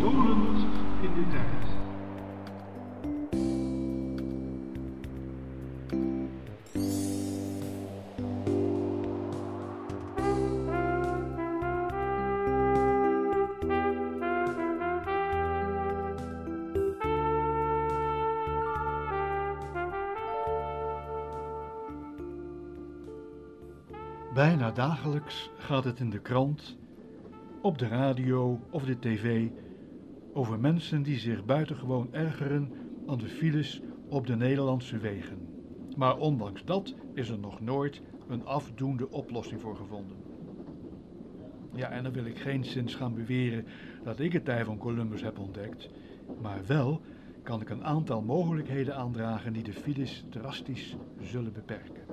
Dolend in de. Bijna dagelijks gaat het in de krant, op de radio of de tv over mensen die zich buitengewoon ergeren aan de files op de Nederlandse wegen. Maar ondanks dat is er nog nooit een afdoende oplossing voor gevonden. Ja, en dan wil ik geen zins gaan beweren dat ik het tij van Columbus heb ontdekt, maar wel kan ik een aantal mogelijkheden aandragen die de files drastisch zullen beperken.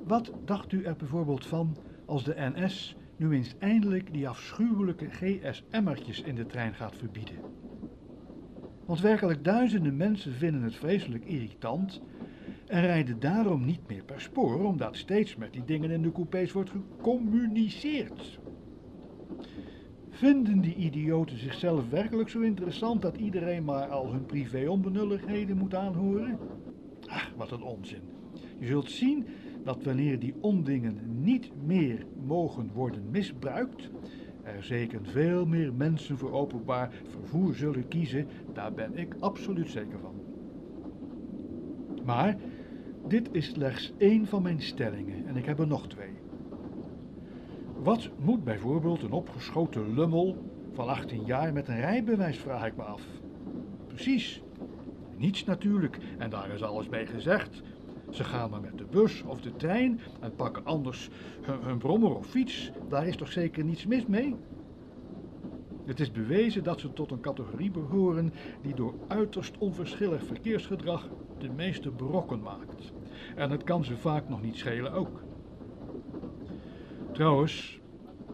Wat dacht u er bijvoorbeeld van als de NS nu eens eindelijk die afschuwelijke GSM'ertjes in de trein gaat verbieden? Want werkelijk duizenden mensen vinden het vreselijk irritant en rijden daarom niet meer per spoor, omdat steeds met die dingen in de coupés wordt gecommuniceerd. Vinden die idioten zichzelf werkelijk zo interessant dat iedereen maar al hun privé-onbenulligheden moet aanhoren? Ach, wat een onzin. Je zult zien dat wanneer die ondingen niet meer mogen worden misbruikt, er zeker veel meer mensen voor openbaar vervoer zullen kiezen, daar ben ik absoluut zeker van. Maar dit is slechts één van mijn stellingen en ik heb er nog twee. Wat moet bijvoorbeeld een opgeschoten lummel van 18 jaar met een rijbewijs, vraag ik me af. Precies, niets natuurlijk en daar is alles mee gezegd. Ze gaan maar met bus of de trein en pakken anders hun, brommer of fiets. Daar is toch zeker niets mis mee? Het is bewezen dat ze tot een categorie behoren die door uiterst onverschillig verkeersgedrag de meeste brokken maakt. En het kan ze vaak nog niet schelen ook. Trouwens,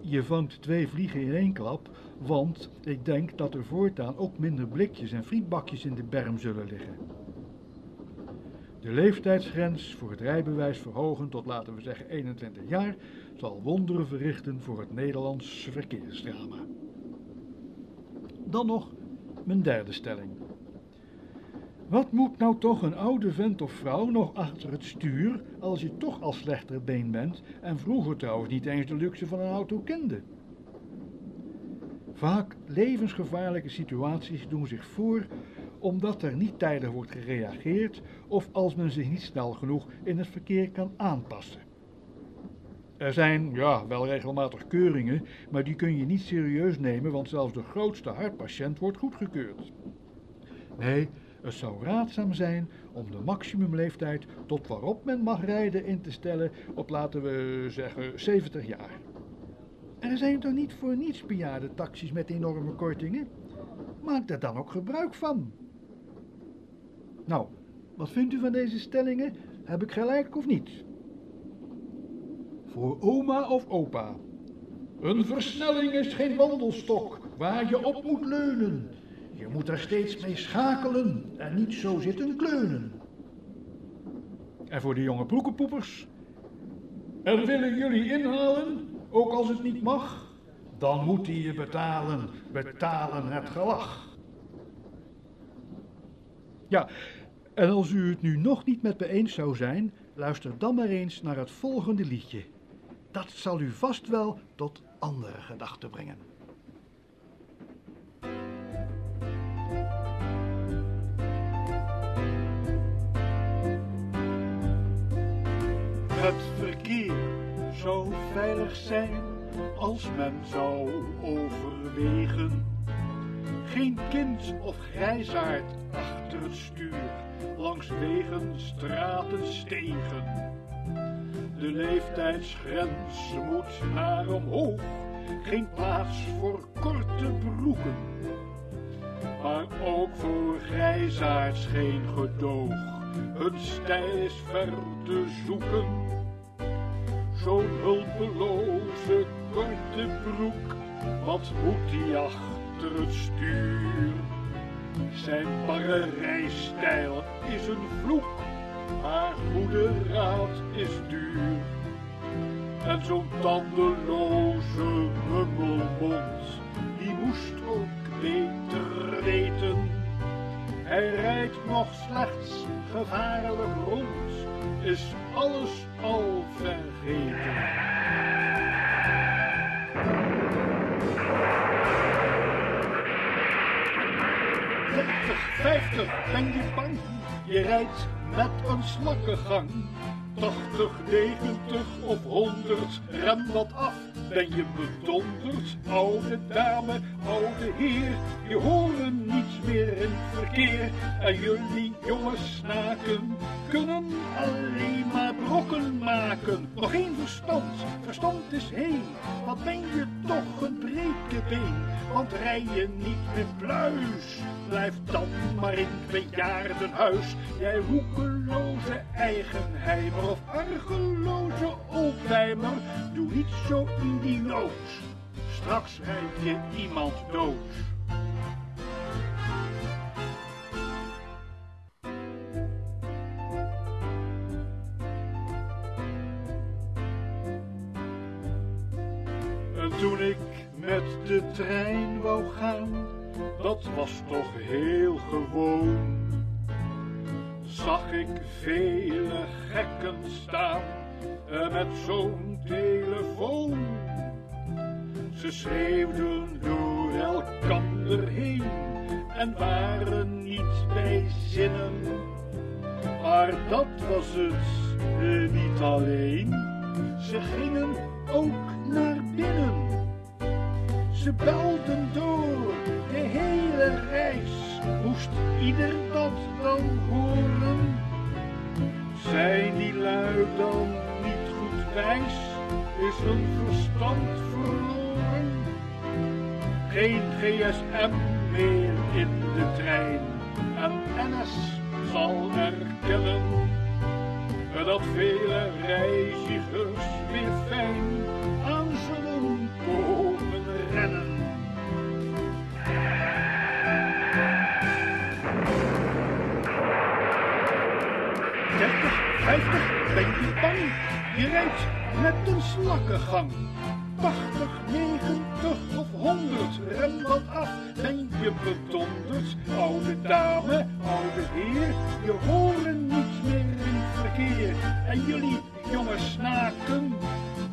je vangt twee vliegen in één klap, want ik denk dat er voortaan ook minder blikjes en frietbakjes in de berm zullen liggen. De leeftijdsgrens voor het rijbewijs verhogen tot, laten we zeggen, 21 jaar zal wonderen verrichten voor het Nederlands verkeersdrama. Dan nog mijn derde stelling. Wat moet nou toch een oude vent of vrouw nog achter het stuur als je toch al slechter been bent en vroeger trouwens niet eens de luxe van een auto kende? Vaak levensgevaarlijke situaties doen zich voor omdat er niet tijdig wordt gereageerd of als men zich niet snel genoeg in het verkeer kan aanpassen. Er zijn, ja, wel regelmatig keuringen, maar die kun je niet serieus nemen, want zelfs de grootste hartpatiënt wordt goedgekeurd. Nee, het zou raadzaam zijn om de maximumleeftijd tot waarop men mag rijden in te stellen op, laten we zeggen, 70 jaar. Er zijn toch niet voor niets bejaarde taxis met enorme kortingen? Maak er dan ook gebruik van. Nou, wat vindt u van deze stellingen? Heb ik gelijk of niet? Voor oma of opa. Een versnelling is geen wandelstok waar je op moet leunen. Je moet er steeds mee schakelen en niet zo zitten kleunen. En voor de jonge broekenpoepers? En willen jullie inhalen, ook als het niet mag? Dan moet hij je betalen, betalen het gelach. Ja, en als u het nu nog niet met me eens zou zijn, luister dan maar eens naar het volgende liedje. Dat zal u vast wel tot andere gedachten brengen. Het verkeer zou veilig zijn als men zou overwegen. Geen kind of grijsaard achter het stuur, langs wegen, straten, stegen. De leeftijdsgrens moet naar omhoog, geen plaats voor korte broeken. Maar ook voor grijsaards geen gedoog, hun stijl is ver te zoeken. Zo'n hulpeloze korte broek, wat moet die het stuur? Zijn barre rijstijl is een vloek, maar goede raad is duur. En zo'n tandeloze mummelmond die moest ook beter weten. Hij rijdt nog slechts gevaarlijk rond, is alles al vergeten. Ben je bang? Je rijdt met een slakkengang. 80, 90 of 100, rem wat af. Ben je bedonderd, oude dame, oude heer? Je horen niets meer in verkeer. En jullie jonge snaken kunnen alleen maar brokken maken. Nog geen verstand, verstand is heen. Wat ben je toch een been? Want rij je niet met pluis, blijf dan maar in bejaardenhuis. Jij roekeloze eigenheimer of argeloze oldtimer, doe niet zo idioot. Straks rijd je iemand dood. Toen ik met de trein wou gaan, dat was toch heel gewoon. Zag ik vele gekken staan eh, met zo'n telefoon. Ze schreeuwden door elkander heen en waren niet bij zinnen. Maar dat was het eh, niet alleen, ze gingen ook naar binnen. Ze belden door de hele reis, moest ieder dat dan horen? Zijn die lui dan niet goed wijs, is hun verstand verloren? Geen gsm meer in de trein, en NS zal erkennen dat vele reizigers weer je rijdt met een slakkengang. 80, 90 of 100, rem wat af, ben je bedonderd? Oude dame, oude heer, je horen niets meer in verkeer. En jullie jonge snaken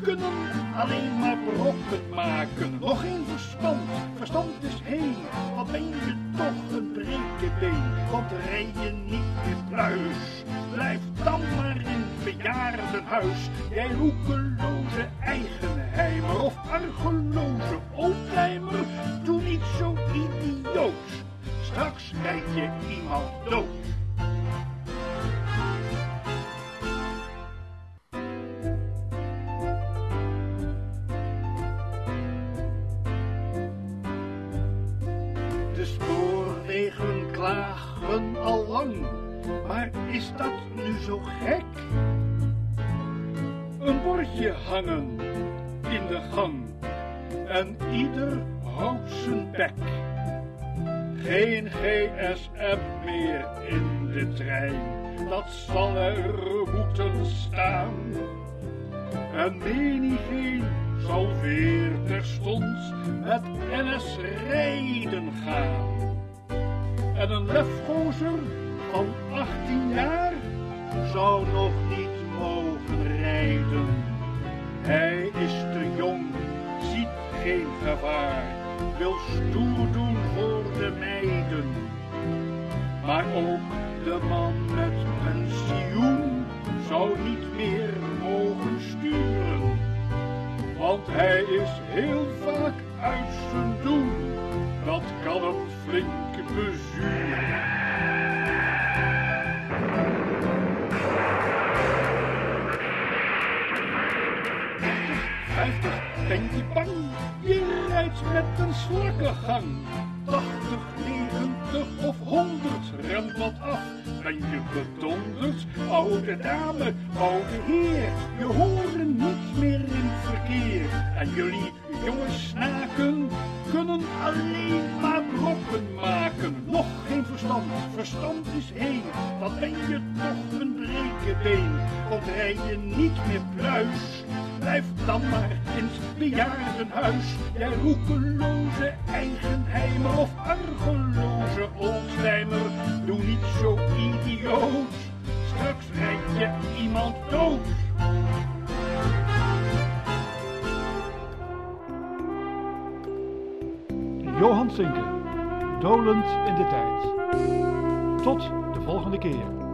kunnen alleen maar brokken maken. Nog geen verstand, verstand is heen. Wat ben je toch een been? want rij je niet meer pluis. Bejaardenhuis, jij roekeloze eigenheimer of argeloze oldtimer. Doe niet zo idioot, straks rijd je iemand dood. De spoorwegen klagen al lang, maar is dat nu zo gek? Hangen in de gang en ieder houdt zijn bek. Geen gsm meer in de trein, dat zal er moeten staan. En menigeen zal weer terstond met NS rijden gaan. En een lefgozer van 18 jaar zou nog niet mogen rijden. Hij is te jong, ziet geen gevaar, wil stoer doen voor de meiden. Maar ook de man met pensioen zou niet meer mogen sturen. Want hij is heel vaak uit zijn doen, dat kan hem flink bezuren. Met een slakkengang. 80, 90 of 100, rem wat af. Ben je bedonderd? Oude dame, oude heer, je horen niets meer in verkeer. En jullie jonge snaken kunnen alleen maar brokken maken. Nog geen verstand, verstand is heen. Wat ben je toch een been? Want rij je niet meer pluis, Blijf dan maar in het bejaardenhuis. Jij roekeloze eigenheimer of argeloze oldtimer. Doe niet zo idioot, straks rijd je iemand dood. Johan Sinken, dolend in de tijd. Tot de volgende keer.